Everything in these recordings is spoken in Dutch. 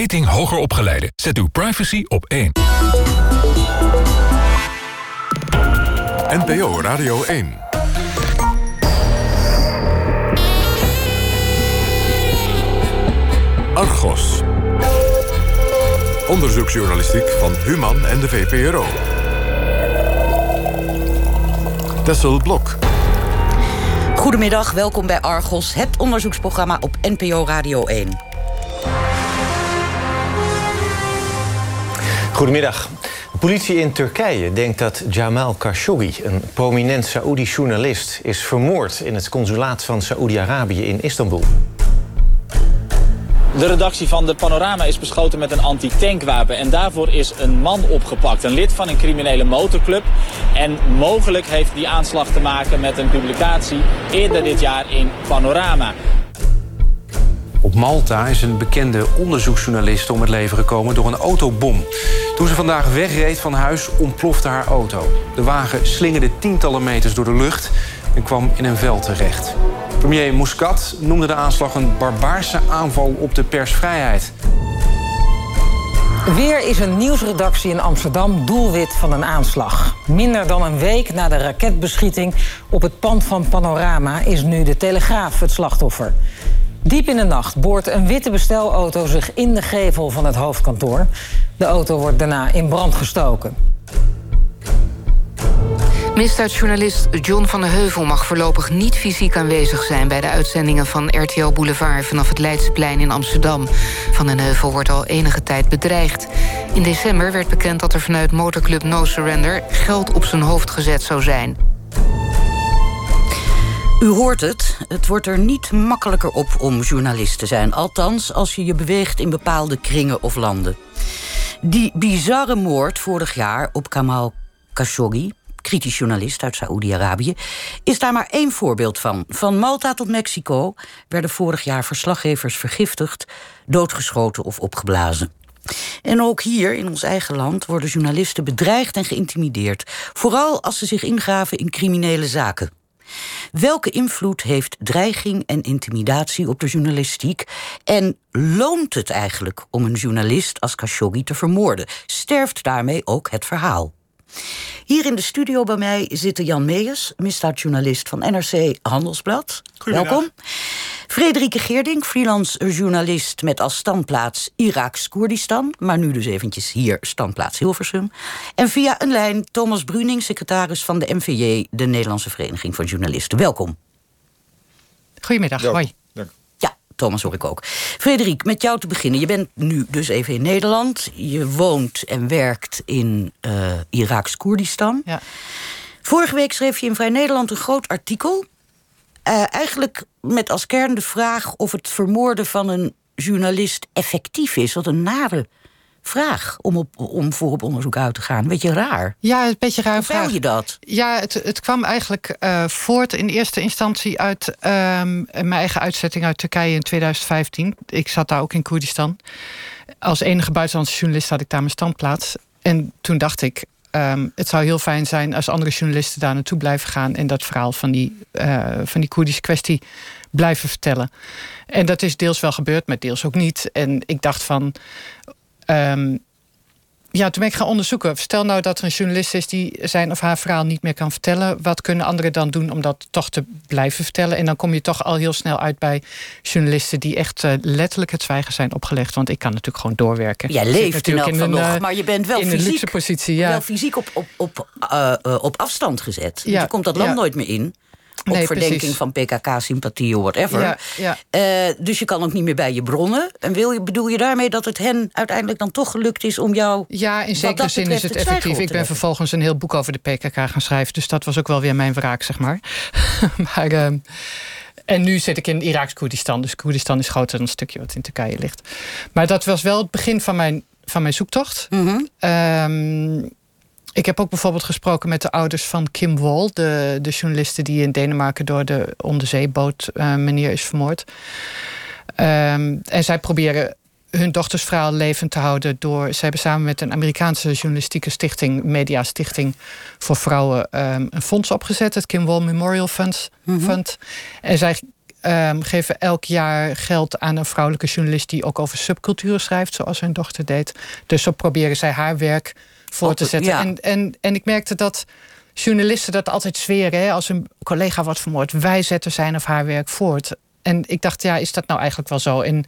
Dating hoger opgeleiden. Zet uw privacy op één. NPO Radio 1. Argos. Onderzoeksjournalistiek van Human en de VPRO. Tessel Blok. Goedemiddag, welkom bij Argos, het onderzoeksprogramma op NPO Radio 1. Goedemiddag. De politie in Turkije denkt dat Jamal Khashoggi, een prominent Saoedi-journalist, is vermoord in het consulaat van Saoedi-Arabië in Istanbul. De redactie van de Panorama is beschoten met een anti-tankwapen. En daarvoor is een man opgepakt. Een lid van een criminele motorclub. En mogelijk heeft die aanslag te maken met een publicatie eerder dit jaar in Panorama. Op Malta is een bekende onderzoeksjournalist om het leven gekomen door een autobom. Toen ze vandaag wegreed van huis ontplofte haar auto. De wagen slingerde tientallen meters door de lucht en kwam in een veld terecht. Premier Muscat noemde de aanslag een barbaarse aanval op de persvrijheid. Weer is een nieuwsredactie in Amsterdam doelwit van een aanslag. Minder dan een week na de raketbeschieting op het pand van Panorama is nu de Telegraaf het slachtoffer. Diep in de nacht boort een witte bestelauto zich in de gevel van het hoofdkantoor. De auto wordt daarna in brand gestoken. Misdaadjournalist John van de Heuvel mag voorlopig niet fysiek aanwezig zijn... bij de uitzendingen van RTL Boulevard vanaf het Leidseplein in Amsterdam. Van den Heuvel wordt al enige tijd bedreigd. In december werd bekend dat er vanuit motorclub No Surrender... geld op zijn hoofd gezet zou zijn. U hoort het, het wordt er niet makkelijker op om journalist te zijn. Althans, als je je beweegt in bepaalde kringen of landen. Die bizarre moord vorig jaar op Kamal Khashoggi kritisch journalist uit Saoedi-Arabië, is daar maar één voorbeeld van. Van Malta tot Mexico werden vorig jaar verslaggevers vergiftigd, doodgeschoten of opgeblazen. En ook hier in ons eigen land worden journalisten bedreigd en geïntimideerd, vooral als ze zich ingraven in criminele zaken. Welke invloed heeft dreiging en intimidatie op de journalistiek? En loont het eigenlijk om een journalist als Khashoggi te vermoorden? Sterft daarmee ook het verhaal? Hier in de studio bij mij zitten Jan Meijers, misdaadjournalist van NRC Handelsblad. Welkom. Frederike Geerding, freelance journalist met als standplaats Iraks Koerdistan, maar nu dus eventjes hier standplaats Hilversum. En via een lijn Thomas Bruning, secretaris van de MVJ, de Nederlandse Vereniging van Journalisten. Welkom. Goedemiddag, hoi. Thomas hoor ik ook. Frederik, met jou te beginnen. Je bent nu dus even in Nederland. Je woont en werkt in uh, Iraks Koerdistan. Ja. Vorige week schreef je in Vrij Nederland een groot artikel. Uh, eigenlijk met als kern de vraag of het vermoorden van een journalist effectief is. Wat een nare vraag om, op, om voor op onderzoek uit te gaan. Beetje raar. Ja, een beetje raar vraag. je dat? Ja, het, het kwam eigenlijk uh, voort in eerste instantie uit uh, mijn eigen uitzetting uit Turkije in 2015. Ik zat daar ook in Koerdistan. Als enige buitenlandse journalist had ik daar mijn standplaats. En toen dacht ik, um, het zou heel fijn zijn als andere journalisten daar naartoe blijven gaan en dat verhaal van die, uh, van die Koerdische kwestie blijven vertellen. En dat is deels wel gebeurd, maar deels ook niet. En ik dacht van Um, ja, toen ben ik gaan onderzoeken. Stel nou dat er een journalist is die zijn of haar verhaal niet meer kan vertellen. Wat kunnen anderen dan doen om dat toch te blijven vertellen? En dan kom je toch al heel snel uit bij journalisten die echt uh, letterlijk het zwijgen zijn opgelegd. Want ik kan natuurlijk gewoon doorwerken. Jij leeft natuurlijk in, in nog, uh, maar je bent wel in fysiek, een luxe positie. Ja. Wel fysiek op, op, op, uh, op afstand gezet. Ja, je komt dat land ja. nooit meer in op nee, verdenking precies. van PKK-sympathie of whatever. Ja, ja. Uh, dus je kan ook niet meer bij je bronnen. En wil je, bedoel je daarmee dat het hen uiteindelijk dan toch gelukt is om jou. Ja, in zekere zin is het, het effectief. Ik ben vervolgens een heel boek over de PKK gaan schrijven. Dus dat was ook wel weer mijn wraak, zeg maar. maar. Uh, en nu zit ik in Iraaks-Koerdistan. Dus Koerdistan is groter dan een stukje wat in Turkije ligt. Maar dat was wel het begin van mijn, van mijn zoektocht. Mm -hmm. um, ik heb ook bijvoorbeeld gesproken met de ouders van Kim Wall, de, de journaliste die in Denemarken door de onderzeeboot uh, meneer is vermoord. Um, en zij proberen hun dochters verhaal levend te houden door. Ze hebben samen met een Amerikaanse journalistieke stichting, Media Stichting voor Vrouwen, um, een fonds opgezet, het Kim Wall Memorial Fund. Mm -hmm. Fund. En zij ehm, geven elk jaar geld aan een vrouwelijke journalist die ook over subculturen schrijft, zoals hun dochter deed. Dus zo proberen zij haar werk voor te zetten. Ja. En, en, en ik merkte dat journalisten dat altijd zweren. Hè? Als een collega wordt vermoord, wij zetten zijn of haar werk voort. En ik dacht, ja, is dat nou eigenlijk wel zo? En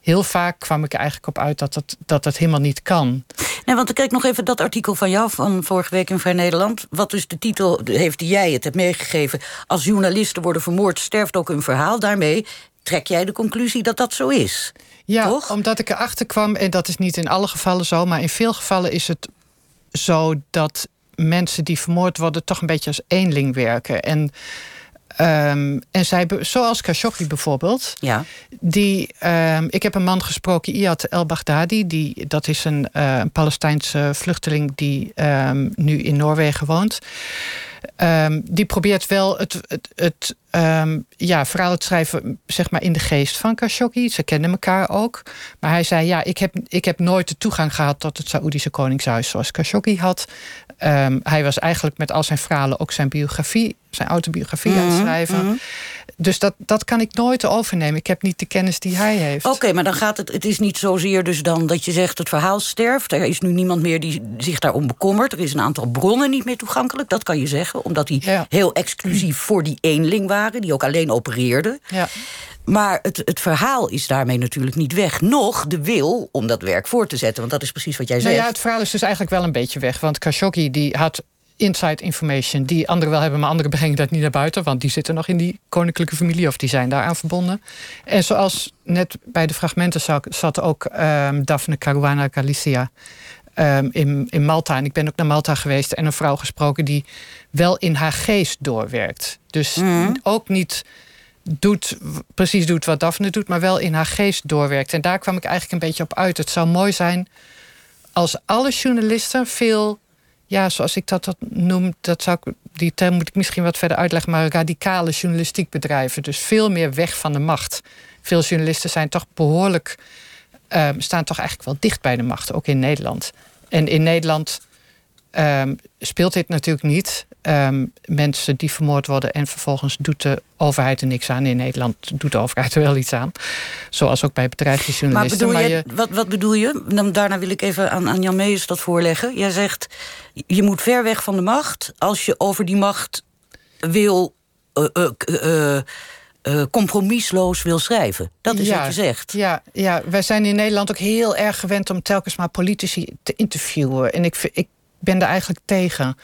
heel vaak kwam ik er eigenlijk op uit dat het, dat het helemaal niet kan. Nee, want ik kijk nog even dat artikel van jou van vorige week in Vrij Nederland. Wat dus de titel heeft die jij het hebt meegegeven. Als journalisten worden vermoord, sterft ook hun verhaal. Daarmee trek jij de conclusie dat dat zo is. Ja, Toch? omdat ik erachter kwam, en dat is niet in alle gevallen zo, maar in veel gevallen is het zo dat mensen die vermoord worden toch een beetje als eenling werken. En, ehm, en zij, zoals Khashoggi bijvoorbeeld, Ja. die, ehm, ik heb een man gesproken, Iyad El Baghdadi. Die, dat is een, eh, een Palestijnse vluchteling die ehm, nu in Noorwegen woont. Ehm, die probeert wel het, het, het ehm, ja, verhaal te schrijven zeg maar, in de geest van Khashoggi. Ze kennen elkaar ook. Maar hij zei, ja, ik heb, ik heb nooit de toegang gehad tot het Saoedische Koningshuis zoals Khashoggi had. Ehm, hij was eigenlijk met al zijn verhalen ook zijn biografie, zijn autobiografie aan het schrijven. Dus dat, dat kan ik nooit overnemen. Ik heb niet de kennis die hij heeft. Oké, maar dan gaat het. Het is niet zozeer dus dan dat je zegt het verhaal sterft. Er is nu niemand meer die zich daarom bekommert. Er is een aantal bronnen niet meer toegankelijk. Dat kan je zeggen, omdat die Ja. heel exclusief voor die eenling waren, die ook alleen opereerden. Ja. Maar het, het verhaal is daarmee natuurlijk niet weg. Nog de wil om dat werk voor te zetten. Want dat is precies wat jij Nou zegt. ja, het verhaal is dus eigenlijk wel een beetje weg. Want Khashoggi die had inside information die anderen wel hebben... maar anderen brengen dat niet naar buiten... want die zitten nog in die koninklijke familie... of die zijn daaraan verbonden. En zoals net bij de fragmenten zat, zat ook ehm, Daphne Caruana Galizia... ehm, in, in Malta. En ik ben ook naar Malta geweest en een vrouw gesproken... die wel in haar geest doorwerkt. Dus ook niet doet, precies doet wat Daphne doet... maar wel in haar geest doorwerkt. En daar kwam ik eigenlijk een beetje op uit. Het zou mooi zijn als alle journalisten veel, ja, zoals ik dat, noem, dat zou die term moet ik misschien wat verder uitleggen, maar radicale journalistiek bedrijven. Dus veel meer weg van de macht. Veel journalisten zijn toch behoorlijk, ehm, staan toch eigenlijk wel dicht bij de macht, ook in Nederland. En in Nederland ehm, speelt dit natuurlijk niet. Ehm, mensen die vermoord worden en vervolgens doet de overheid er niks aan. In Nederland doet de overheid er wel iets aan. Zoals ook bij Maar bedrijfsjournalisten. bedoel je, je- wat, wat bedoel je? Dan, daarna wil ik even aan, aan Jan Meijers dat voorleggen. Jij zegt, je moet ver weg van de macht... als je over die macht wil... eh, compromisloos wil schrijven. Dat is wat je zegt. Ja, ja, wij zijn in Nederland ook heel erg gewend om telkens maar politici te interviewen. En ik, vind- ik ben daar eigenlijk tegen.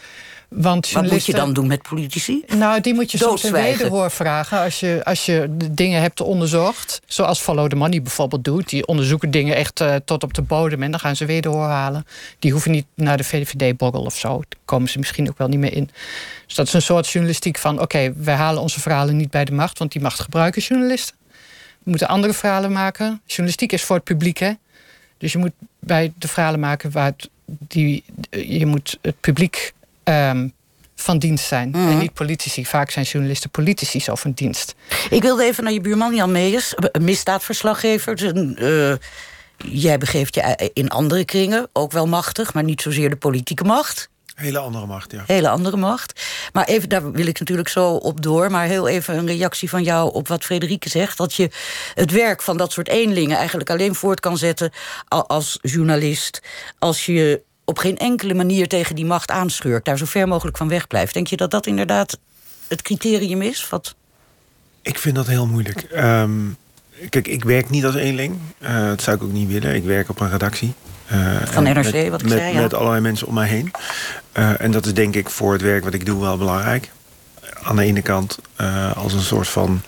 Want Wat moet je dan doen met politici? Nou, die moet je soms een wederhoor vragen als je, als je de dingen hebt onderzocht. Zoals Follow the Money bijvoorbeeld doet. Die onderzoeken dingen echt eh, tot op de bodem en dan gaan ze wederhoor halen. Die hoeven niet naar de VVD-borrel of zo. Daar komen ze misschien ook wel niet meer in. Dus dat is een soort journalistiek van... oké, wij halen onze verhalen niet bij de macht... want die macht gebruiken journalisten. We moeten andere verhalen maken. Journalistiek is voor het publiek, hè. Dus je moet bij de verhalen maken waar het, die, je moet het publiek ehm, van dienst zijn. En niet politici. Vaak zijn journalisten politici zo van dienst. Ik wilde even naar je buurman Jan Meijers, een misdaadverslaggever. Dus een, eh, jij begeeft je eh, in andere kringen, ook wel machtig... maar niet zozeer de politieke macht. Hele andere macht, ja. Hele andere macht. Maar even, daar wil ik natuurlijk zo op door. Maar heel even een reactie van jou op wat Frederike zegt. Dat je het werk van dat soort eenlingen eigenlijk alleen voort kan zetten als journalist. Als je op geen enkele manier tegen die macht aanscheurt. Daar zo ver mogelijk van wegblijft. Denk je dat dat inderdaad het criterium is? Wat? Ik vind dat heel moeilijk. Ehm, kijk, ik werk niet als eenling. Eh, dat zou ik ook niet willen. Ik werk op een redactie. Eh, Van NRC, met, wat ik met, zei, ja. Met allerlei mensen om mij heen. Eh, en dat is denk ik voor het werk wat ik doe wel belangrijk. Aan de ene kant als een soort van...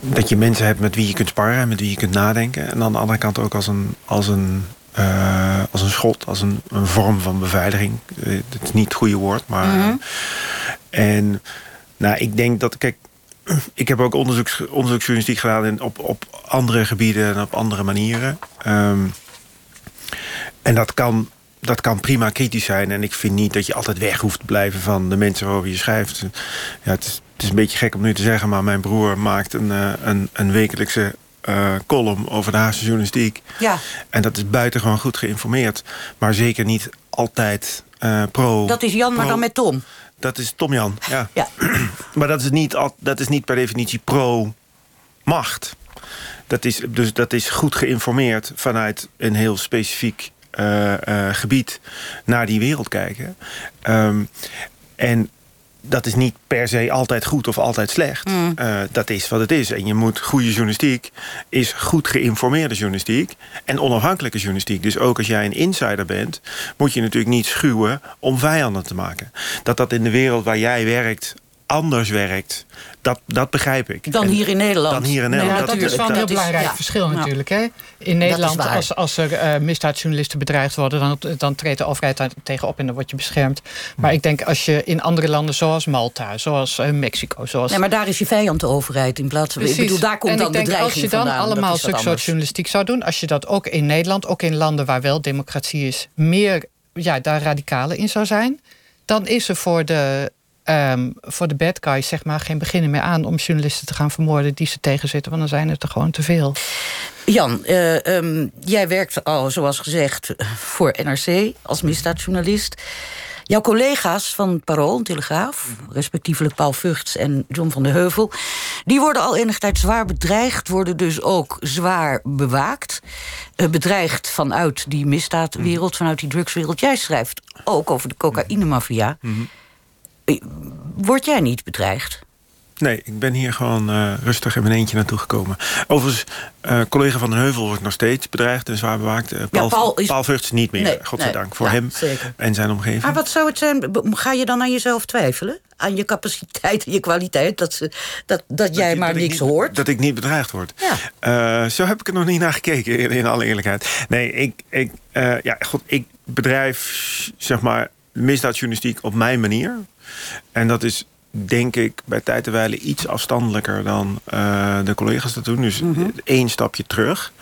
dat je mensen hebt met wie je kunt sparren en met wie je kunt nadenken. En aan de andere kant ook als een, als een, eh, als een schot, als een, een vorm van beveiliging. Eh, Het is niet het goede woord, maar... Mhm. En nou, ik denk dat, kijk, ik heb ook onderzoeks, onderzoeksjournalistiek gedaan in, op, op andere gebieden en op andere manieren. Ehm, en dat kan, dat kan prima kritisch zijn. En ik vind niet dat je altijd weg hoeft te blijven van de mensen waarover je schrijft. Ja, het, is, het is een beetje gek om nu te zeggen, maar mijn broer maakt een, eh, een, een wekelijkse eh, column over de Haagse journalistiek. Ja. En dat is buitengewoon goed geïnformeerd. Maar zeker niet altijd eh, pro... Dat is Jan, maar dan met Tom. Dat is Tom Jan, ja. Ja. maar dat is, niet, al- dat is niet per definitie pro-macht. Dat is, dus dat is goed geïnformeerd vanuit een heel specifiek eh, gebied naar die wereld kijken. Ehm, en dat is niet per se altijd goed of altijd slecht. Eh, dat is wat het is. En je moet goede journalistiek is goed geïnformeerde journalistiek en onafhankelijke journalistiek. Dus ook als jij een insider bent, moet je natuurlijk niet schuwen om vijanden te maken. Dat dat in de wereld waar jij werkt anders werkt, dat, dat begrijp ik. Dan En- hier in Nederland. Dan hier in Nou Nederland. ja, dat is wel een heel belangrijk ja. verschil Ja. natuurlijk. Hè? In Nederland, als, als er eh, misdaadjournalisten bedreigd worden... Dan, dan treedt de overheid daar tegenop en dan word je beschermd. Maar ik denk als je in andere landen zoals Malta, zoals eh, Mexico... Zoals Nee, maar daar is je vijand de overheid in plaats van... Ik Precies. bedoel, daar komt en dan ik denk, bedreiging als je dan vandaan. Allemaal zulke soort journalistiek zou doen... als je dat ook in Nederland, ook in landen waar wel democratie is... meer ja, daar radicaler in zou zijn... dan is er voor de, ehm, voor de bad guys zeg maar, geen beginnen meer aan... om journalisten te gaan vermoorden die ze tegenzitten... want dan zijn het er gewoon te veel. Jan, eh, ehm, jij werkt al, zoals gezegd, voor NRC als misdaadjournalist. Jouw collega's van Parool en Telegraaf, respectievelijk Paul Vugts en John van der Heuvel... die worden al enige tijd zwaar bedreigd, worden dus ook zwaar bewaakt. Eh, bedreigd vanuit die misdaadwereld, vanuit die drugswereld. Jij schrijft ook over de cocaïnemafia. Eh, Word jij niet bedreigd? Nee, ik ben hier gewoon eh, rustig in mijn eentje naartoe gekomen. Overigens, eh, collega van den Heuvel wordt nog steeds bedreigd en zwaar bewaakt. Eh, Paul, Paul is- Paul Vugts niet meer, Nee, godzijdank. nee. voor Ja, hem zeker. en zijn omgeving. Maar wat zou het zijn? Ga je dan aan jezelf twijfelen? Aan je capaciteit en je kwaliteit? Dat, ze, dat, dat jij je- maar dat niks niet- hoort? Dat ik niet bedreigd word. Ja. Eh, zo heb ik er nog niet naar gekeken, in, in alle eerlijkheid. Nee, ik, ik, eh, ja, goed, ik bedrijf zeg maar, misdaadjournalistiek op mijn manier. En dat is denk ik bij tijd en iets afstandelijker dan eh, de collega's dat doen. Dus één stapje terug.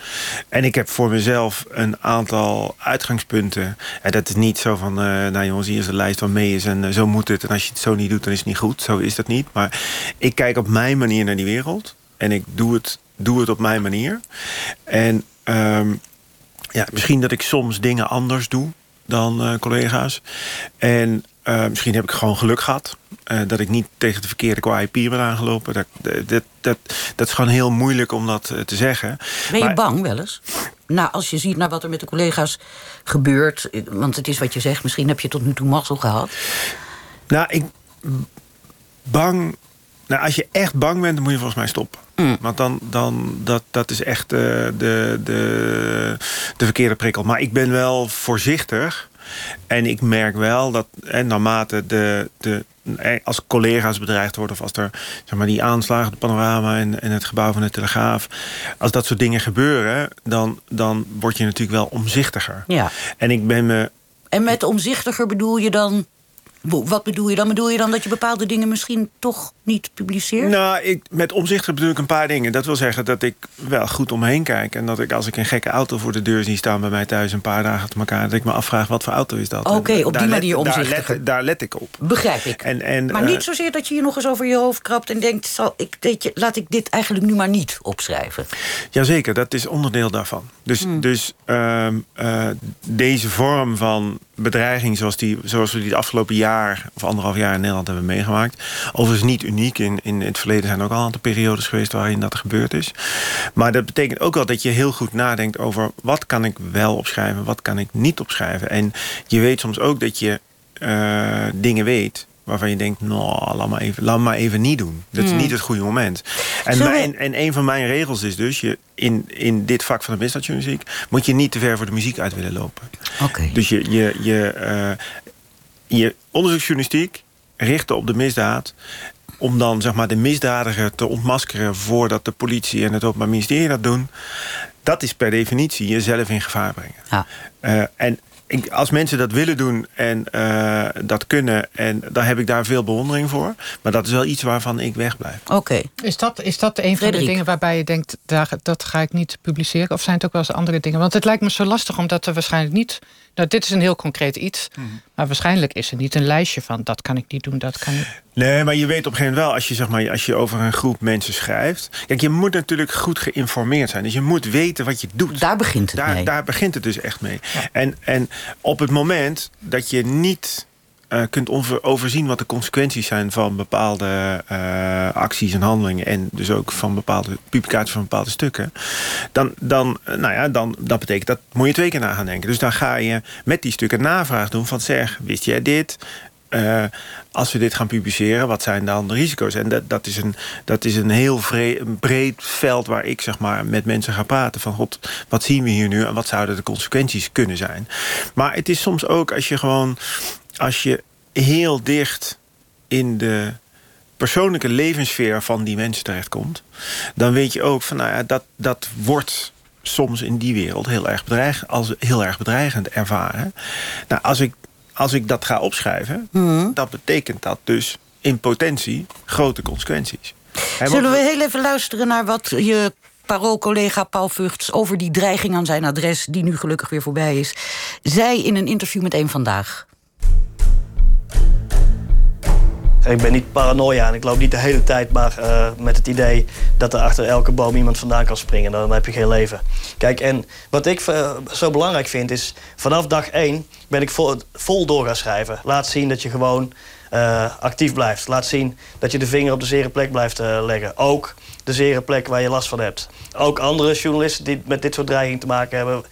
En ik heb voor mezelf een aantal uitgangspunten. En dat is niet zo van, eh, nou jongens, hier is de lijst van mee is en eh, zo moet het. En als je het zo niet doet, dan is het niet goed. Zo is dat niet. Maar ik kijk op mijn manier naar die wereld. En ik doe het, doe het op mijn manier. En ehm, ja, misschien dat ik soms dingen anders doe dan eh, collega's. En eh, misschien heb ik gewoon geluk gehad. eh, dat ik niet tegen de verkeerde pier ben aangelopen. Dat, dat, dat, dat is gewoon heel moeilijk om dat te zeggen. Ben je Maar- bang wel eens? Nou, als je ziet naar wat er met de collega's gebeurt... want het is wat je zegt, misschien heb je tot nu toe mazzel gehad. Nou, ik bang. Nou, als je echt bang bent, dan moet je volgens mij stoppen. Want dan, dan dat, dat is echt eh, de, de, de verkeerde prikkel. Maar ik ben wel voorzichtig. En ik merk wel dat en naarmate de, de, eh, als collega's bedreigd worden... of als er zeg maar, die aanslagen, het panorama en, en het gebouw van de Telegraaf... als dat soort dingen gebeuren, dan, dan word je natuurlijk wel omzichtiger. Ja. En ik ben me En met omzichtiger bedoel je dan... Wat bedoel je dan? Bedoel je dan dat je bepaalde dingen misschien toch niet publiceert? Nou, ik, met omzichtig bedoel ik een paar dingen. Dat wil zeggen dat ik wel goed om me heen kijk. En dat ik als ik een gekke auto voor de deur zie staan bij mij thuis... een paar dagen achter elkaar, dat ik me afvraag wat voor auto is dat. Oké, op die manier daar let, daar let ik op. Begrijp ik. En, en, maar eh, niet zozeer dat je je nog eens over je hoofd krabt... en denkt, zal ik, je, laat ik dit eigenlijk nu maar niet opschrijven. Jazeker, dat is onderdeel daarvan. Dus, Hmm. dus ehm, eh, deze vorm van bedreiging zoals, die, zoals we die het afgelopen jaar... of anderhalf jaar in Nederland hebben meegemaakt... overigens niet uniek. In, in het verleden zijn er ook al een aantal periodes geweest... waarin dat gebeurd is. Maar dat betekent ook wel dat je heel goed nadenkt over... wat kan ik wel opschrijven, wat kan ik niet opschrijven. En je weet soms ook dat je eh, dingen weet waarvan je denkt, nou, laat maar even, laat maar even niet doen. Dat is Hmm. niet het goede moment. En, mijn, en een van mijn regels is dus, je, in, in dit vak van de misdaadjournalistiek... moet je niet te ver voor de muziek uit willen lopen. Oké. Dus je, je, je, eh, je onderzoeksjournalistiek richten op de misdaad om dan zeg maar, de misdadiger te ontmaskeren... voordat de politie en het Openbaar Ministerie dat doen... dat is per definitie jezelf in gevaar brengen. Ja. Eh, en ik, als mensen dat willen doen en eh, dat kunnen... En, dan heb ik daar veel bewondering voor. Maar dat is wel iets waarvan ik wegblijf. Oké. Is dat, is dat een van de dingen waarbij je denkt, daar, dat ga ik niet publiceren? Of zijn het ook wel eens andere dingen? Want het lijkt me zo lastig, omdat er waarschijnlijk niet Nou, dit is een heel concreet iets. Maar waarschijnlijk is er niet een lijstje van... dat kan ik niet doen, dat kan ik... Nee, maar je weet op een gegeven moment wel... als je, zeg maar, als je over een groep mensen schrijft... Kijk, je moet natuurlijk goed geïnformeerd zijn. Dus je moet weten wat je doet. Daar begint het daar, mee. Daar begint het dus echt mee. En, en op het moment dat je niet eh, kunt overzien wat de consequenties zijn van bepaalde eh, acties en handelingen. En dus ook van bepaalde publicaties van bepaalde stukken. Dan, dan, eh, nou ja, dan dat betekent dat moet je twee keer na gaan denken. Dus dan ga je met die stukken navraag doen van zeg, wist jij dit? Als we dit gaan publiceren, wat zijn dan de risico's? En dat, dat is een, dat is een heel een breed veld waar ik zeg maar, met mensen ga praten. Van god, wat zien we hier nu en wat zouden de consequenties kunnen zijn? Maar het is soms ook als je gewoon, als je heel dicht in de persoonlijke levenssfeer van die mensen terechtkomt, dan weet je ook van nou ja, dat, dat wordt soms in die wereld heel erg, bedreig, als heel erg bedreigend ervaren. Nou, als ik, als ik dat ga opschrijven, dat betekent dat dus in potentie grote consequenties. Zullen we heel even luisteren naar wat je paroolcollega Paul Vugts... over die dreiging aan zijn adres, die nu gelukkig weer voorbij is... zei in een interview met Eén Vandaag. Ik ben niet paranoia en ik loop niet de hele tijd maar eh, met het idee dat er achter elke boom iemand vandaan kan springen. Dan heb je geen leven. Kijk, en wat ik eh, zo belangrijk vind is, vanaf dag één ben ik vol, vol door gaan schrijven. Laat zien dat je gewoon eh, actief blijft. Laat zien dat je de vinger op de zere plek blijft leggen. Ook de zere plek waar je last van hebt. Ook andere journalisten die met dit soort dreiging te maken hebben.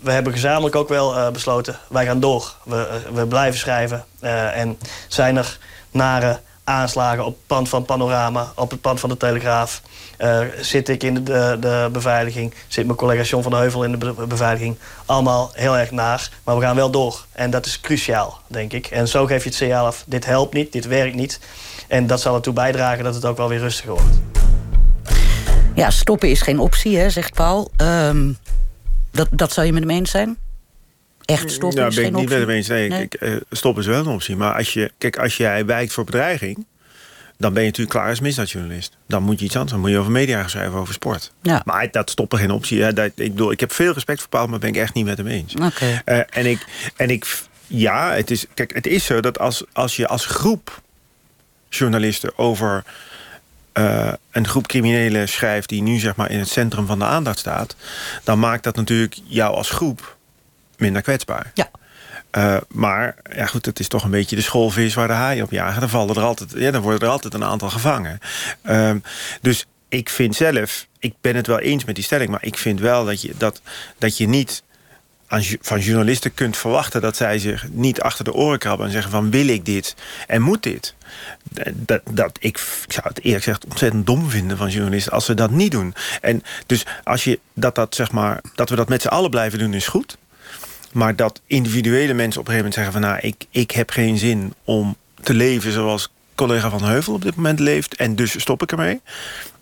we hebben gezamenlijk ook wel besloten, wij gaan door. We, we blijven schrijven. En zijn er nare aanslagen op het pand van Panorama, op het pand van de Telegraaf. Eh, zit ik in de, de, beveiliging, zit mijn collega John van de Heuvel in de be- beveiliging. Allemaal heel erg naar, maar we gaan wel door. En dat is cruciaal, denk ik. En zo geef je het signaal af, dit helpt niet, dit werkt niet. En dat zal ertoe bijdragen dat het ook wel weer rustiger wordt. Ja, stoppen is geen optie, hè, zegt Paul. Ehm, dat, dat zou je met hem eens zijn? Echt stoppen nou, is ben geen ik niet optie? met hem eens. Nee, Nee? Kijk, eh, stoppen is wel een optie. Maar als, je, kijk, als jij wijkt voor bedreiging... dan ben je natuurlijk klaar als misdaadjournalist. Dan moet je iets anders. Dan moet je over media gaan schrijven, over sport. Ja. Maar dat stoppen geen optie. Hè. Dat, ik, bedoel, ik heb veel respect voor Paul, maar ben ik echt niet met hem eens. Oké. Eh, en ik, en ik, ja, het is, kijk, het is zo dat als, als je als groep journalisten over eh, een groep criminelen schrijft die nu zeg maar in het centrum van de aandacht staat, dan maakt dat natuurlijk jou als groep minder kwetsbaar. Ja. Eh, maar ja, goed, het is toch een beetje de schoolvis waar de haaien op jagen. Dan, vallen er altijd, ja, dan worden er altijd een aantal gevangen. Ehm, dus ik vind zelf, ik ben het wel eens met die stelling, maar ik vind wel dat je, dat, dat je niet aan, van journalisten kunt verwachten dat zij zich niet achter de oren krabben en zeggen van wil ik dit en moet dit. Dat, dat, ik, ik zou het eerlijk gezegd ontzettend dom vinden van journalisten als ze dat niet doen. En dus als je dat, dat, zeg maar, dat we dat met z'n allen blijven doen is goed. Maar dat individuele mensen op een gegeven moment zeggen van nou, ik, ik heb geen zin om te leven zoals collega van Heuvel op dit moment leeft en dus stop ik ermee.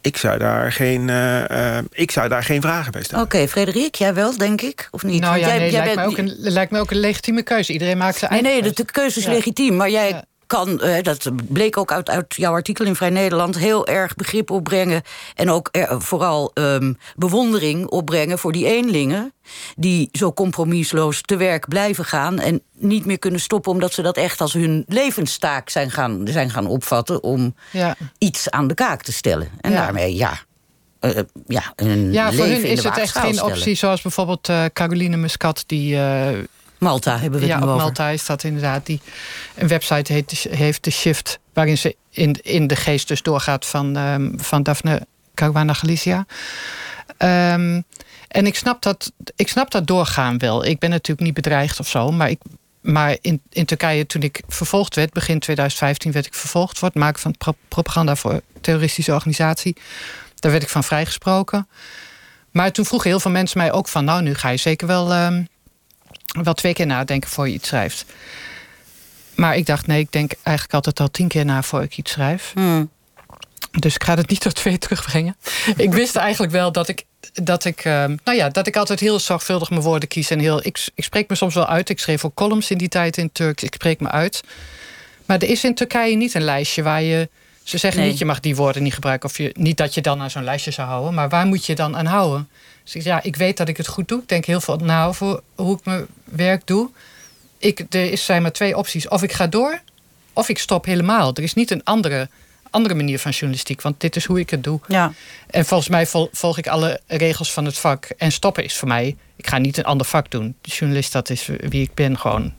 Ik zou daar geen, eh, eh, ik zou daar geen vragen bij stellen. Oké, Frederik, jij wel, denk ik? Of niet? Nou ja, jij, nee, jij lijkt, bent- mij ook een, lijkt mij ook een legitieme keuze. Iedereen maakt zijn Nee, eigen nee, de, de keuze is Ja. legitiem. Maar jij kan, eh, dat bleek ook uit, uit jouw artikel in Vrij Nederland... heel erg begrip opbrengen en ook er- vooral ehm, bewondering opbrengen... voor die eenlingen die zo compromisloos te werk blijven gaan... en niet meer kunnen stoppen omdat ze dat echt als hun levenstaak zijn gaan, zijn gaan opvatten... om Ja. iets aan de kaak te stellen. En Ja. daarmee, ja, eh, ja een Ja, voor hun is het echt geen optie. Zoals bijvoorbeeld eh, Caroline Muscat, die... eh, Malta hebben we ja, het nu over. Malta is dat inderdaad. Die een website heet, heeft The Shift, waarin ze in, in de geest dus doorgaat van, ehm, van Daphne Caruana Galicia. Ehm, en ik snap, dat, ik snap dat doorgaan wel. Ik ben natuurlijk niet bedreigd of zo, maar ik. Maar in, in Turkije, toen ik vervolgd werd, begin 2015 werd ik vervolgd voor het maken van pro- propaganda voor een terroristische organisatie. Daar werd ik van vrijgesproken. Maar toen vroegen heel veel mensen mij ook van, nou, nu ga je zeker wel ehm, wel twee keer nadenken voor je iets schrijft. Maar ik dacht, nee, ik denk eigenlijk altijd al tien keer na voor ik iets schrijf. Hmm. Dus ik ga het niet tot twee terugbrengen. ik wist eigenlijk wel dat ik, dat ik, ehm, nou ja, dat ik altijd heel zorgvuldig mijn woorden kies. En heel, ik, ik spreek me soms wel uit. Ik schreef ook columns in die tijd in Turks. Ik spreek me uit. Maar er is in Turkije niet een lijstje waar je. Ze zeggen Nee. niet, je mag die woorden niet gebruiken. Of je, niet dat je dan aan zo'n lijstje zou houden. Maar waar moet je dan aan houden? Dus ja, ik weet dat ik het goed doe. Ik denk heel veel na over hoe ik mijn werk doe. Ik, er zijn maar twee opties. Of ik ga door, of ik stop helemaal. Er is niet een andere, andere manier van journalistiek. Want dit is hoe ik het doe. Ja. En volgens mij volg ik alle regels van het vak. En stoppen is voor mij... Ik ga niet een ander vak doen. De journalist, dat is wie ik ben gewoon.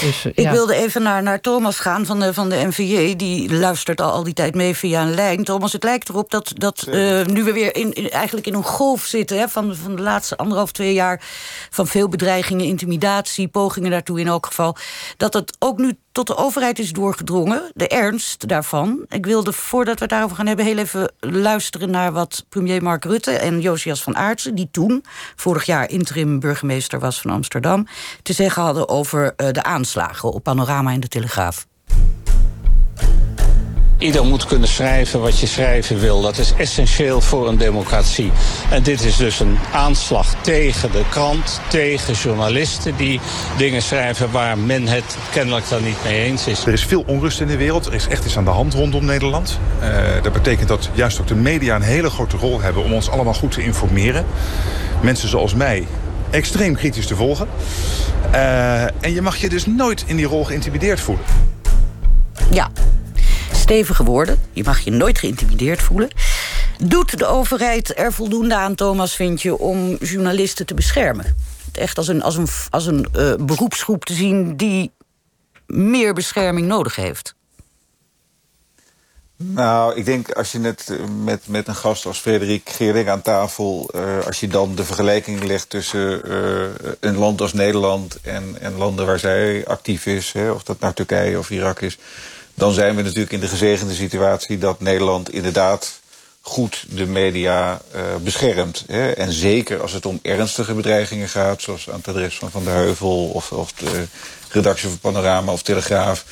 Dus, uh, ik wilde even naar, naar Thomas gaan van de, van de NVJ. Die luistert al, al die tijd mee via een lijn. Thomas, het lijkt erop dat, dat uh, nu we weer in, in, eigenlijk in een golf zitten... Hè, van, van de laatste anderhalf, twee jaar... van veel bedreigingen, intimidatie, pogingen daartoe in elk geval... dat het ook nu tot de overheid is doorgedrongen, de ernst daarvan. Ik wilde, voordat we het daarover gaan hebben... heel even luisteren naar wat premier Mark Rutte en Josias van Aartsen... die toen, vorig jaar interim burgemeester was van Amsterdam... te zeggen hadden over uh, de aanslagen op Panorama en de Telegraaf. Ieder moet kunnen schrijven wat je schrijven wil. Dat is essentieel voor een democratie. En dit is dus een aanslag tegen de krant, tegen journalisten die dingen schrijven waar men het kennelijk dan niet mee eens is. Er is veel onrust in de wereld. Er is echt iets aan de hand rondom Nederland. Uh, dat betekent dat juist ook de media een hele grote rol hebben om ons allemaal goed te informeren. Mensen zoals mij extreem kritisch te volgen. Uh, en je mag je dus nooit in die rol geïntimideerd voelen. Stevige woorden. Je mag je nooit geïntimideerd voelen. Doet de overheid er voldoende aan, Thomas, vind je... om journalisten te beschermen? Echt als een, als een, als een uh, beroepsgroep te zien... die meer bescherming nodig heeft? Nou, ik denk als je net met, met een gast als Frederik Geerding aan tafel... Uh, als je dan de vergelijking legt tussen een land als Nederland... En, en landen waar zij actief is, hè, of dat nou Turkije of Irak is... dan zijn we natuurlijk in de gezegende situatie dat Nederland inderdaad goed de media uh, beschermt. Hè. En zeker als het om ernstige bedreigingen gaat... zoals aan het adres van Van der Heuvel of, of de redactie van Panorama of Telegraaf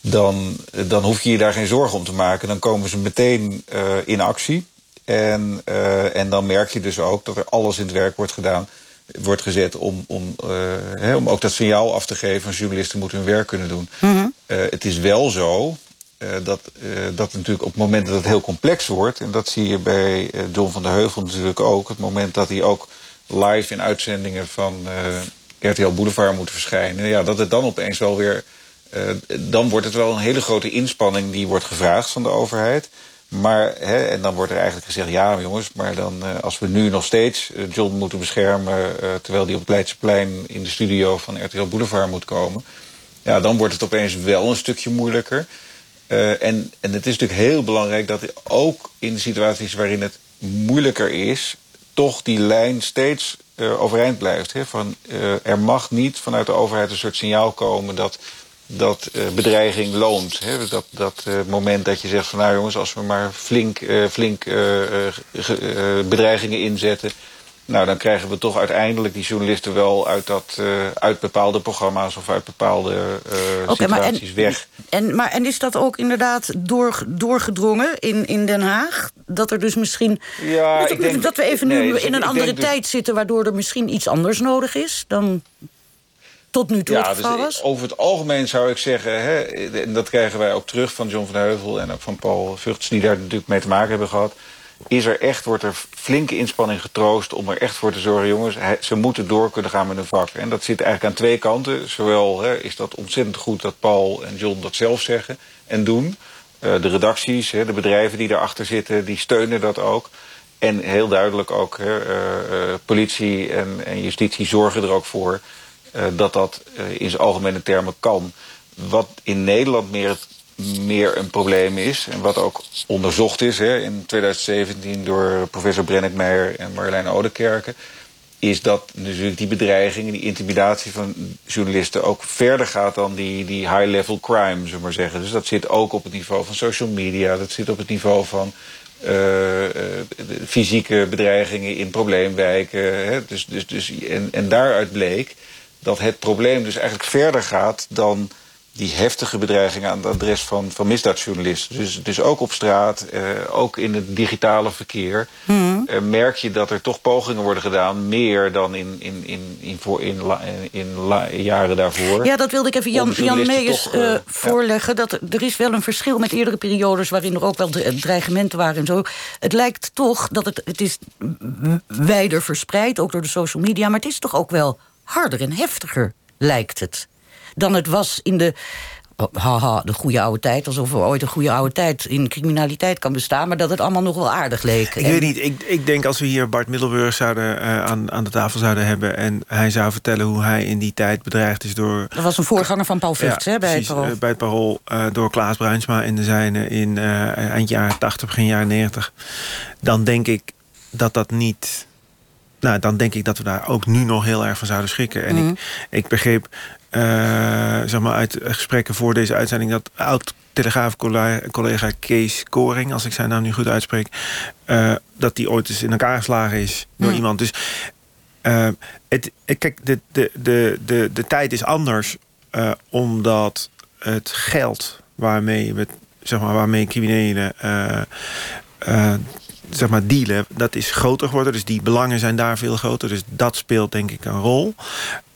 dan, dan hoef je je daar geen zorgen om te maken. Dan komen ze meteen uh, in actie. En, en dan merk je dus ook dat er alles in het werk wordt gedaan wordt gezet om, om, om ook dat signaal af te geven... journalisten moeten hun werk kunnen doen. -hmm. Het is wel zo dat, dat natuurlijk op het moment dat het heel complex wordt... en dat zie je bij John van der Heuvel natuurlijk ook... het moment dat hij ook live in uitzendingen van RTL Boulevard moet verschijnen... Ja, dat het dan opeens wel weer dan wordt het wel een hele grote inspanning die wordt gevraagd van de overheid. Maar, hè, en dan wordt er eigenlijk gezegd, ja jongens, maar dan als we nu nog steeds John moeten beschermen... Terwijl die op het Leidseplein in de studio van RTL Boulevard moet komen... ja, dan wordt het opeens wel een stukje moeilijker. en, en het is natuurlijk heel belangrijk dat ook in situaties waarin het moeilijker is... toch die lijn steeds overeind blijft. Hè? Van, er mag niet vanuit de overheid een soort signaal komen dat dat bedreiging loont. Hè? Dat, dat moment dat je zegt van nou jongens, als we maar flink, flink bedreigingen inzetten... nou dan krijgen we toch uiteindelijk die journalisten wel uit, dat, uit bepaalde programma's... of uit bepaalde okay, situaties en, weg. En, maar, en is dat ook inderdaad door, doorgedrongen in, in Den Haag? Dat er dus misschien... Ja, dat, ik denk, dat we even nu in een andere tijd dus, zitten... waardoor er misschien iets anders nodig is dan tot nu toe ja, het geval dus was? Over het algemeen zou ik zeggen, hè, en dat krijgen wij ook terug van John van Heuvel... en ook van Paul Vugts, die daar natuurlijk mee te maken hebben gehad... is er echt, wordt er flinke inspanning getroost om er echt voor te zorgen... jongens, ze moeten door kunnen gaan met hun vak. En dat zit eigenlijk aan twee kanten. Zowel hè, is dat ontzettend goed dat Paul en John dat zelf zeggen en doen... Uh, de redacties, hè, de bedrijven die daarachter zitten, die steunen dat ook... En heel duidelijk ook, hè, uh, uh, politie en, en justitie zorgen er ook voor dat dat in zijn algemene termen kan. Wat in Nederland meer, meer een probleem is... en wat ook onderzocht is hè, in 2017 door professor Brennick Meijer en Marjolein Oudekerke... is dat natuurlijk die bedreiging, die intimidatie van journalisten... ook verder gaat dan die, die high-level crime, zullen maar zeggen. Dus dat zit ook op het niveau van social media. Dat zit op het niveau van uh, uh, fysieke bedreigingen in probleemwijken. Hè. Dus, dus, dus, en, en daaruit bleek dat het probleem dus eigenlijk verder gaat dan die heftige bedreigingen aan het adres van, van misdaadjournalisten. Dus, dus ook op straat, eh, ook in het digitale verkeer... Mhm. eh, merk je dat er toch pogingen worden gedaan... meer dan in, in, in, in, voor, in, la- in la- jaren daarvoor. Ja, dat wilde ik even Jan, Jan Meijers toch, eh, voorleggen. Dat er, is wel een verschil met eerdere periodes... waarin er ook wel dre- dreigementen waren en zo. Het lijkt toch dat het, het is wijder verspreid, ook door de social media... maar het is toch ook wel harder en heftiger, lijkt het... dan het was in de... oh, Haha, de goede oude tijd, alsof er ooit een goede oude tijd in criminaliteit kan bestaan, maar dat het allemaal nog wel aardig leek. Ik En- weet niet, ik, ik denk als we hier Bart Middelburg zouden, eh, aan, aan de tafel zouden hebben... en hij zou vertellen hoe hij in die tijd bedreigd is door... Dat was een voorganger van Paul Vugts, hè, bij het Parool. eh, bij het Parool eh, door Klaas Bruinsma in de zijne in eind jaren 80, begin jaren 90. Dan denk ik dat dat niet... Nou, dan denk ik dat we daar ook nu nog heel erg van zouden schrikken. En Mhm. ik, ik begreep zeg maar uit gesprekken voor deze uitzending... dat oud Telegraaf-collega Kees Koring, als ik zijn naam nu goed uitspreek... eh, dat die ooit eens in elkaar geslagen is door iemand. Dus eh, het, eh, kijk, de, de, de, de, de tijd is anders eh, omdat het geld waarmee, we, zeg maar, waarmee criminelen eh, eh, zeg maar dealen, dat is groter geworden. Dus die belangen zijn daar veel groter. Dus dat speelt denk ik een rol.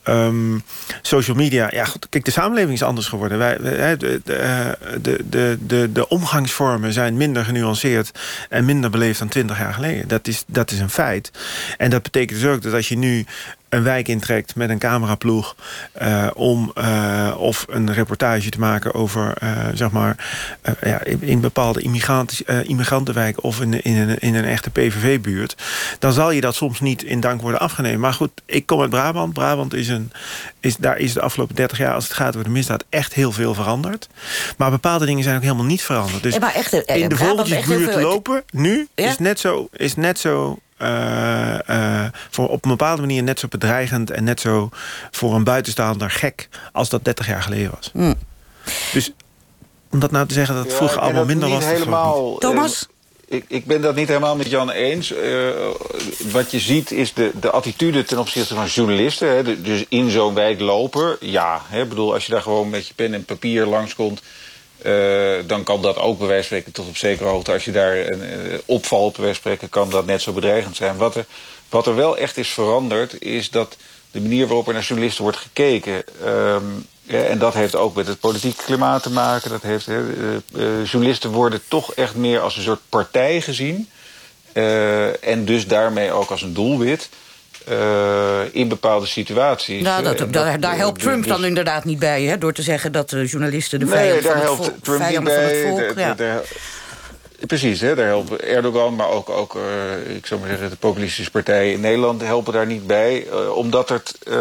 Ehm, social media, ja, goed, kijk, de samenleving is anders geworden. Wij, de, eh, de, de, de, de omgangsvormen zijn minder genuanceerd en minder beleefd dan twintig jaar geleden. Dat is, dat is een feit. En dat betekent dus ook dat als je nu een wijk intrekt met een cameraploeg eh, om eh, of een reportage te maken over eh, zeg maar ja, in, in bepaalde eh, immigrantenwijken of in, in, een, in een echte PVV-buurt, dan zal je dat soms niet in dank worden afgenomen. Maar goed, ik kom uit Brabant. Brabant is een, is, daar is de afgelopen 30 jaar, als het gaat over de misdaad, echt heel veel veranderd. Maar bepaalde dingen zijn ook helemaal niet veranderd. Dus Ja, maar echt, in de vogeltjesbuurt veel- lopen nu Ja? is net zo, is net zo eh, eh, voor op een bepaalde manier net zo bedreigend en net zo voor een buitenstaander gek als dat 30 jaar geleden was. Hmm. Dus om dat nou te zeggen dat het vroeger ik allemaal minder niet was. ik helemaal, niet. Thomas? eh, ik, ik ben dat niet helemaal met Jan eens. Eh, wat je ziet is de, de attitude ten opzichte van journalisten. Hè, de- dus in zo'n wijk lopen, ja. Hè, bedoel, als je daar gewoon met je pen en papier langskomt... eh, dan kan dat ook bij wijze van spreken tot op zekere hoogte. Als je daar een, eh, opvalt, bij wijze van spreken, kan dat net zo bedreigend zijn. Wat er, wat er wel echt is veranderd, is dat de manier waarop er naar journalisten wordt gekeken... ehm, en dat heeft ook met het politieke klimaat te maken. Dat heeft, eh, journalisten worden toch echt meer als een soort partij gezien. en dus daarmee ook als een doelwit. Eh, in bepaalde situaties. Nou, dat, En daar, daar eh, helpt Trump dus- dan inderdaad niet bij, hè, door te zeggen dat de journalisten de Nee, vijanden daar van het, helpt volk, Trump niet bij. volk. Ja. Precies, hè, daar helpt Erdogan, maar ook, ook eh, ik zou maar zeggen, de populistische partijen in Nederland helpen daar niet bij. eh, omdat het eh,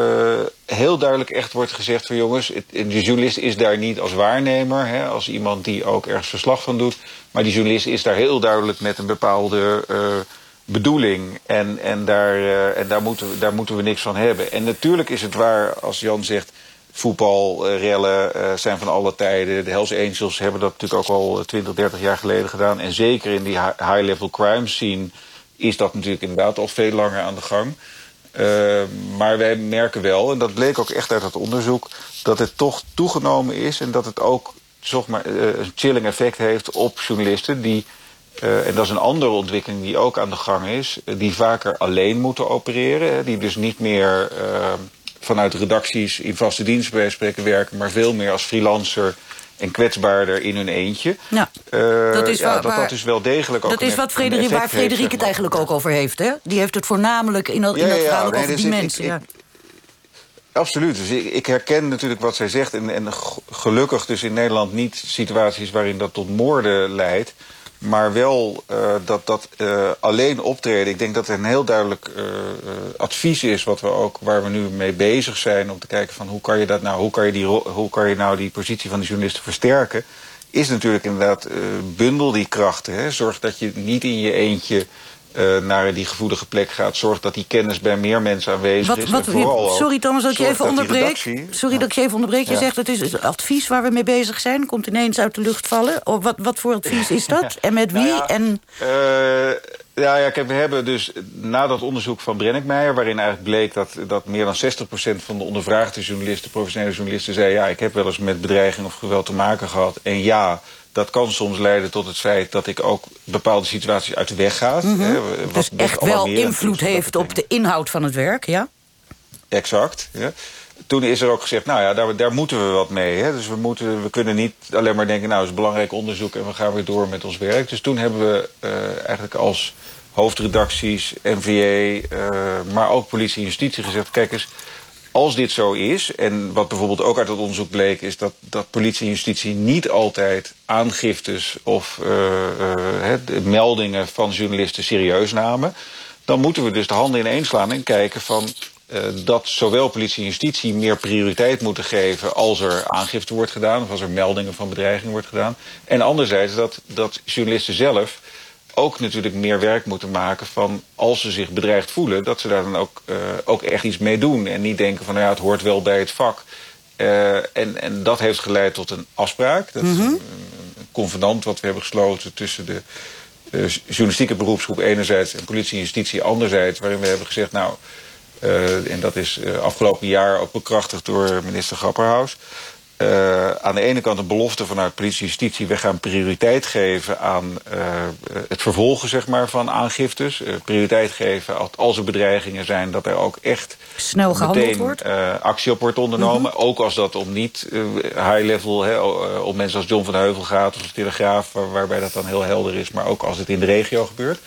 heel duidelijk echt wordt gezegd van jongens, het, de journalist is daar niet als waarnemer, hè, als iemand die ook ergens verslag van doet. Maar die journalist is daar heel duidelijk met een bepaalde eh, bedoeling. En, en, daar, eh, en daar, moeten we, daar moeten we niks van hebben. En natuurlijk is het waar als Jan zegt voetbalrellen eh, zijn van alle tijden. De Hells Angels hebben dat natuurlijk ook al 20, 30 jaar geleden gedaan. En zeker in die hi- high-level crime scene is dat natuurlijk inderdaad al veel langer aan de gang. Eh, maar wij merken wel, en dat bleek ook echt uit het onderzoek... dat het toch toegenomen is en dat het ook zeg maar, eh, een chilling effect heeft op journalisten... die, eh, en dat is een andere ontwikkeling die ook aan de gang is... eh, die vaker alleen moeten opereren. Hè, die dus niet meer eh, vanuit redacties in vaste dienst bij spreken werken... maar veel meer als freelancer en kwetsbaarder in hun eentje. Ja. Dat is ja, waar- dat, dat is wel degelijk ook Dat is wat Frederik, waar Frederik het eigenlijk ook over heeft. Hè? Die heeft het voornamelijk in dat, in Ja, dat ja, verhaal nee, over dus die ik- mensen. ik- ja. Absoluut. Dus ik, ik herken natuurlijk wat zij zegt. En, en gelukkig dus in Nederland niet situaties waarin dat tot moorden leidt. Maar wel eh, dat dat eh, alleen optreden. Ik denk dat er een heel duidelijk eh, advies is wat we ook, waar we nu mee bezig zijn. Om te kijken van hoe kan je dat nou, hoe kan je die, hoe kan je nou die positie van de journalisten versterken. Is natuurlijk inderdaad bundel die krachten. Hè. Zorg dat je niet in je eentje eh, naar die gevoelige plek gaat. Zorg dat die kennis bij meer mensen aanwezig Wat, is. wat, vooral sorry Thomas dat ik je even onderbreek. redactie- Sorry dat ik je even onderbreek. Je Ja. zegt het is het advies waar we mee bezig zijn. Komt ineens uit de lucht vallen. Of wat, wat voor advies is dat? En met wie? Nou en... Eh, Ja, ja, kijk, we hebben dus na dat onderzoek van Brennickmeijer... waarin eigenlijk bleek dat, dat meer dan 60% van de ondervraagde journalisten... professionele journalisten zei... ja, ik heb wel eens met bedreiging of geweld te maken gehad. En ja, dat kan soms leiden tot het feit dat ik ook bepaalde situaties uit de weg ga. Hè, Dus echt wel invloed heeft op de inhoud van het werk, ja? Exact. Ja. Toen is er ook gezegd, nou ja, daar, daar moeten we wat mee. Hè. Dus we, moeten, we kunnen niet alleen maar denken, nou, het is belangrijk onderzoek... en we gaan weer door met ons werk. Dus toen hebben we eh, eigenlijk als hoofdredacties, NVA... eh, maar ook politie en justitie gezegd... kijk eens, als dit zo is... en wat bijvoorbeeld ook uit het onderzoek bleek... is dat, dat politie en justitie niet altijd aangiftes... of eh, eh, meldingen van journalisten serieus namen... dan moeten we dus de handen ineen slaan en kijken van... dat zowel politie en justitie meer prioriteit moeten geven... als er aangifte wordt gedaan of als er meldingen van bedreiging wordt gedaan. En anderzijds dat, dat journalisten zelf ook natuurlijk meer werk moeten maken van als ze zich bedreigd voelen, dat ze daar dan ook, eh, ook echt iets mee doen. En niet denken van nou ja, het hoort wel bij het vak. Eh, en, en dat heeft geleid tot een afspraak. Dat is een, een convenant wat we hebben gesloten tussen de eh, journalistieke beroepsgroep enerzijds en politie en justitie anderzijds. Waarin we hebben gezegd, nou, en dat is afgelopen jaar ook bekrachtigd door minister Grapperhaus. Eh, aan de ene kant een belofte vanuit politie en justitie. We gaan prioriteit geven aan eh, het vervolgen zeg maar, van aangiftes. Eh, prioriteit geven als, er bedreigingen zijn... dat er ook echt Snel gehandeld meteen wordt. actie op wordt ondernomen. Ook als dat om niet high level, hè, o- eh, om mensen als John van Heuvel gaat... of de Telegraaf, waar- waarbij dat dan heel helder is. Maar ook als het in de regio gebeurt.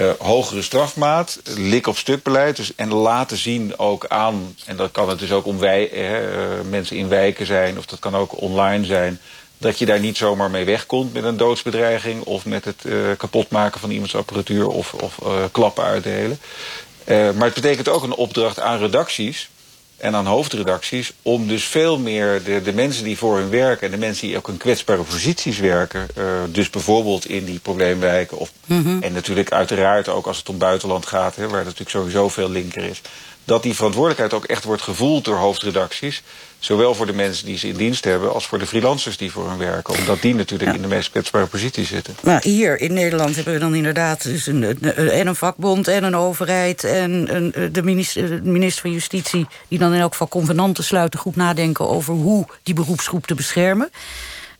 Eh, hogere strafmaat, lik op stuk beleid. Dus, en laten zien ook aan, en dat kan het dus ook om wij, eh, eh, mensen in wijken zijn... of dat kan ook online zijn... dat je daar niet zomaar mee wegkomt met een doodsbedreiging... of met het eh, kapotmaken van iemands apparatuur of, of klappen uitdelen. Maar het betekent ook een opdracht aan redacties en aan hoofdredacties... om dus veel meer de, de mensen die voor hun werken... en de mensen die ook in kwetsbare posities werken... eh, dus bijvoorbeeld in die probleemwijken... Of, en natuurlijk uiteraard ook als het om buitenland gaat... Hè, waar natuurlijk sowieso veel linker is... dat die verantwoordelijkheid ook echt wordt gevoeld door hoofdredacties... zowel voor de mensen die ze in dienst hebben... als voor de freelancers die voor hun werken. Omdat die natuurlijk in de meest kwetsbare positie zitten. Nou, hier in Nederland hebben we dan inderdaad dus een, een- en een vakbond en een overheid... en een, de, minister, de minister van Justitie... die dan in elk geval convenanten sluiten... goed nadenken over hoe die beroepsgroep te beschermen.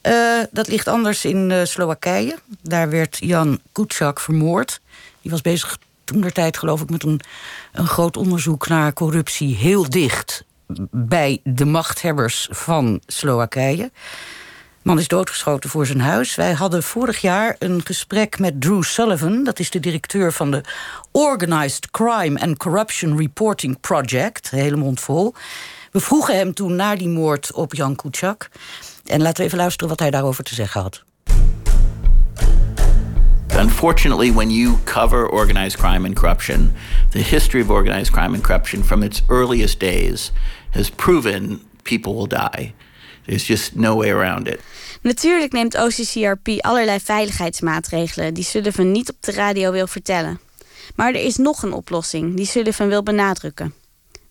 Eh, dat ligt anders in eh, Slowakije. Daar werd Jan Kuciak vermoord. Die was bezig toen der tijd, geloof ik, met een, een groot onderzoek naar corruptie... heel dicht bij de machthebbers van Slowakije. Man is doodgeschoten voor zijn huis. Wij hadden vorig jaar een gesprek met Drew Sullivan. Dat is de directeur van de Organized Crime and Corruption Reporting Project. Hele mond vol. We vroegen hem toen naar die moord op Jan Kuciak. En laten we even luisteren wat hij daarover te zeggen had. Unfortunately, when you cover organized crime and corruption, the history of organized crime and corruption from its earliest days has proven people will die. There's just no way around it. Natuurlijk neemt OCCRP allerlei veiligheidsmaatregelen die Sullivan niet op de radio wil vertellen. Maar er is nog een oplossing die Sullivan wil benadrukken: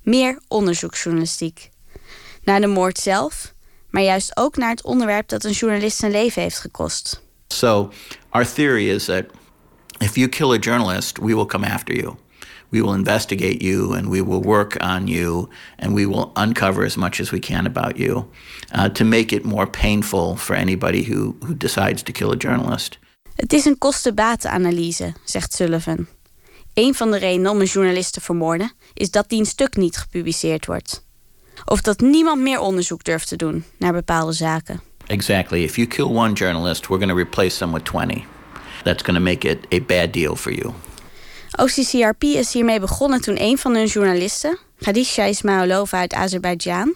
meer onderzoeksjournalistiek. Naar de moord zelf, maar juist ook naar het onderwerp dat een journalist zijn leven heeft gekost. So, our theory is that if you kill a journalist, we will come after you. We will investigate you and we will work on you and we will uncover as much as we can about you uh, to make it more painful for anybody who, who decides to kill a journalist. Het is een kosten-batenanalyse, zegt Sullivan. Een van de redenen om een journalist te vermoorden is dat die een stuk niet gepubliceerd wordt. Of dat niemand meer onderzoek durft te doen naar bepaalde zaken. Exactly. If you kill one journalist, we're going to replace them with 20. That's going to make it a bad deal for you. OCCRP is hiermee begonnen toen een van hun journalisten, Khadija Ismailova uit Azerbeidzjan,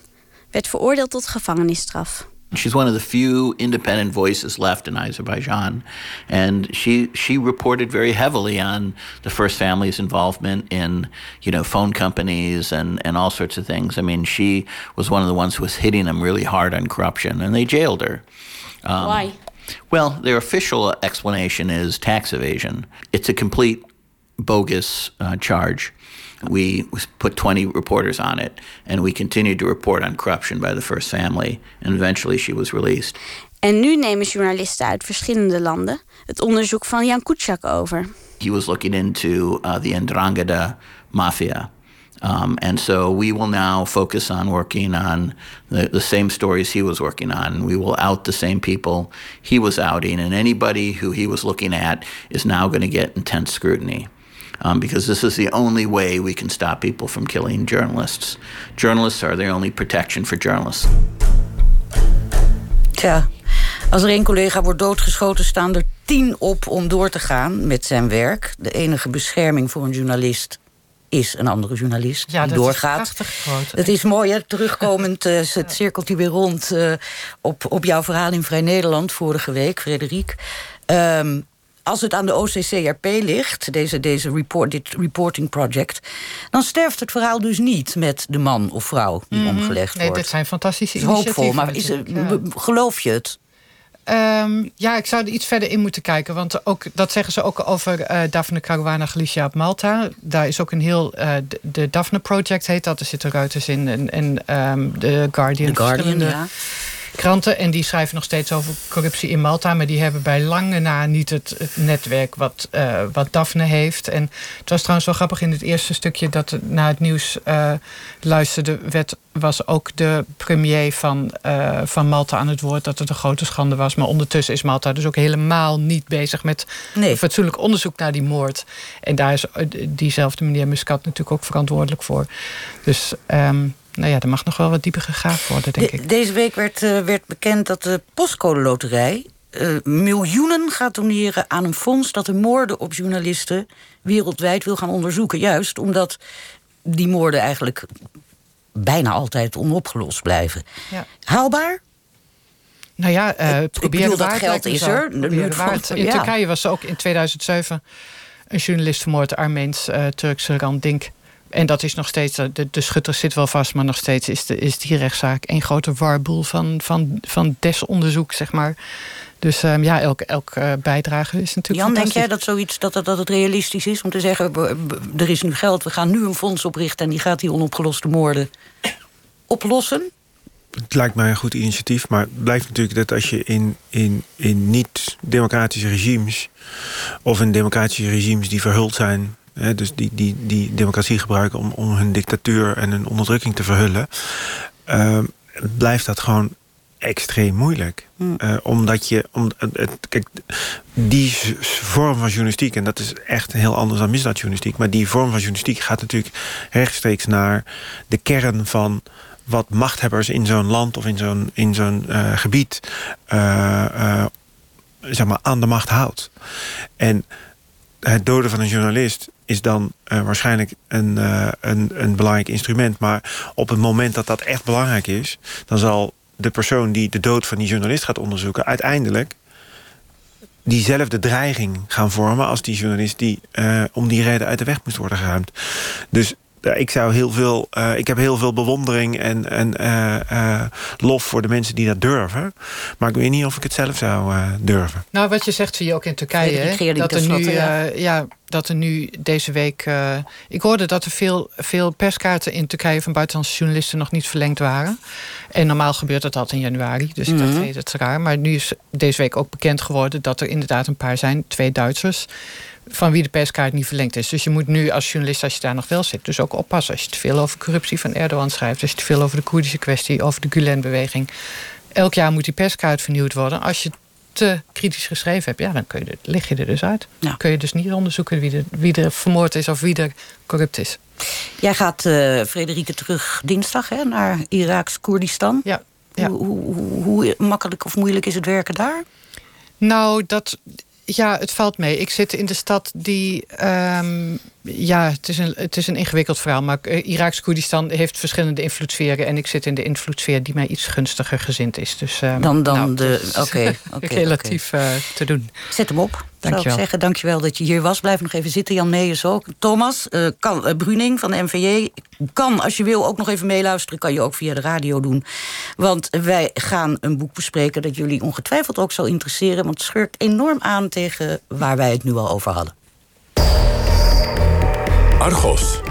werd veroordeeld tot gevangenisstraf. She's one of the few independent voices left in Azerbaijan, and she she reported very heavily on the first family's involvement in you know phone companies and and all sorts of things. I mean, she was one of the ones who was hitting them really hard on corruption, and they jailed her. Um, Why? Well, their official explanation is tax evasion. It's a complete bogus uh, charge. We put 20 reporters on it, and we continued to report on corruption by the first family, and eventually she was released. En nu nemen journalisten uit verschillende landen het onderzoek van Jan Kuciak over. He was looking into uh, the Ndrangheta mafia. Um, and so we will now focus on working on the, the same stories he was working on. We will out the same people he was outing, and anybody who he was looking at is now going to get intense scrutiny. Um, because this is the only way we can stop people from killing journalists. Journalists are the only protection for journalists. Tja, als er één collega wordt doodgeschoten, staan er tien op om door te gaan met zijn werk. De enige bescherming voor een journalist is een andere journalist Ja, die dat is doorgaat. Het is mooi, hè? terugkomend, eh, het cirkelt hier weer rond... eh, op, op jouw verhaal in Vrij Nederland vorige week, Frederik. Ehm, als het aan de OCCRP ligt, deze, deze report, dit reporting project... dan sterft het verhaal dus niet met de man of vrouw die Mhm. omgelegd Nee, wordt. dit zijn fantastische is hoopvol, initiatieven maar is, ja. geloof je het? Ehm, ja, ik zou er iets verder in moeten kijken. Want ook, dat zeggen ze ook over eh Daphne Caruana Galicia op Malta. Daar is ook een heel... eh, de, de Daphne Project heet dat. Er zitten Reuters in en, en de Guardian. The Guardian, ja. Kranten en die schrijven nog steeds over corruptie in Malta. Maar die hebben bij lange na niet het, het netwerk wat, eh, wat Daphne heeft. En het was trouwens wel grappig in het eerste stukje dat het naar het nieuws eh, luisterde. Werd, was ook de premier van, eh, van Malta aan het woord dat het een grote schande was. Maar ondertussen is Malta dus ook helemaal niet bezig met Nee. fatsoenlijk onderzoek naar die moord. En daar is diezelfde meneer Muscat natuurlijk ook verantwoordelijk voor. Dus ehm, nou ja, er mag nog wel wat dieper gegraven worden, denk De- ik. Deze week werd, eh, werd bekend dat de postcode loterij eh, miljoenen gaat doneren aan een fonds dat de moorden op journalisten wereldwijd wil gaan onderzoeken. Juist omdat die moorden eigenlijk bijna altijd onopgelost blijven. Ja. Haalbaar? Nou ja, eh Ik probeer bedoel, de dat geld is er. Het waard. In ja. Turkije was er ook in 2007 een journalist vermoord, Armeens uh, Turkse Randink. En dat is nog steeds, eh, de, de schutter zit wel vast, maar nog steeds is, de, is die rechtszaak een grote warboel van, van, van desonderzoek, zeg maar. Dus um, ja, elke elk, uh, bijdrage is natuurlijk. Jan, denk jij dat zoiets dat, dat, dat het realistisch is om te zeggen: er is nu geld, we gaan nu een fonds oprichten en die gaat die onopgeloste moorden oplossen? Het lijkt mij een goed initiatief, maar het blijft natuurlijk dat als je in, in, in niet-democratische regimes of in democratische regimes die verhuld zijn, dus die, die, die democratie gebruiken om, om hun dictatuur en hun onderdrukking te verhullen, uh, blijft dat gewoon extreem moeilijk. Hmm. Uh, omdat je, om, het, kijk, die vorm van journalistiek, en dat is echt heel anders dan misdaadjournalistiek, maar die vorm van journalistiek gaat natuurlijk rechtstreeks naar de kern van wat machthebbers in zo'n land of in zo'n in zo'n uh, gebied uh, zeg maar aan de macht houdt. En het doden van een journalist is dan waarschijnlijk een, een, een belangrijk instrument. Maar op het moment dat dat echt belangrijk is, dan zal de persoon die de dood van die journalist gaat onderzoeken, uiteindelijk diezelfde dreiging gaan vormen als die journalist die uh, om die reden uit de weg moest worden geruimd. Dus ik zou heel veel, uh, ik heb heel veel bewondering en, en uh, lof voor de mensen die dat durven. Maar ik weet niet of ik het zelf zou durven. Nou, wat je zegt zie je ook in Turkije. Hè? Dat, er nu, ja. ja. dat er nu deze week. ik hoorde dat er veel, veel perskaarten in Turkije van buitenlandse journalisten nog niet verlengd waren. En normaal gebeurt dat altijd in januari. Dus mm -hmm. dat weet het raar. Maar nu is deze week ook bekend geworden dat er inderdaad een paar zijn, twee Duitsers van wie de perskaart niet verlengd is. Dus je moet nu als journalist, als je daar nog wel zit... dus ook oppassen als je te veel over corruptie van Erdogan schrijft... als je te veel over de Koerdische kwestie, over de Gulen-beweging... elk jaar moet die perskaart vernieuwd worden. Als je te kritisch geschreven hebt, ja, dan kun je er, lig je er dus uit. Ja. Kun je dus niet onderzoeken wie er, wie er vermoord is... of wie er corrupt is. Jij gaat, uh, Frederike, terug dinsdag hè, naar Iraks Koerdistan. Ja. ja. Hoe, hoe, hoe makkelijk of moeilijk is het werken daar? Nou, dat ja, het valt mee. Ik zit in de stad die. Um, ja, het is, een, het is een ingewikkeld verhaal. Maar uh, Iraks Koerdistan heeft verschillende invloedssferen. En ik zit in de invloedssfeer die mij iets gunstiger gezind is. Dus, um, dan dan nou, de. Oké. Okay, okay, relatief okay. Uh, te doen. Zet hem op. Dank zou ik zeggen. Dankjewel dat je hier was. Blijf nog even zitten. Jan Meijers ook. Thomas uh, kan, uh, Bruning van de NVJ. Kan, als je wil, ook nog even meeluisteren. Kan je ook via de radio doen. Want wij gaan een boek bespreken dat jullie ongetwijfeld ook zal interesseren. Want het schurkt enorm aan tegen waar wij het nu al over hadden. Argos.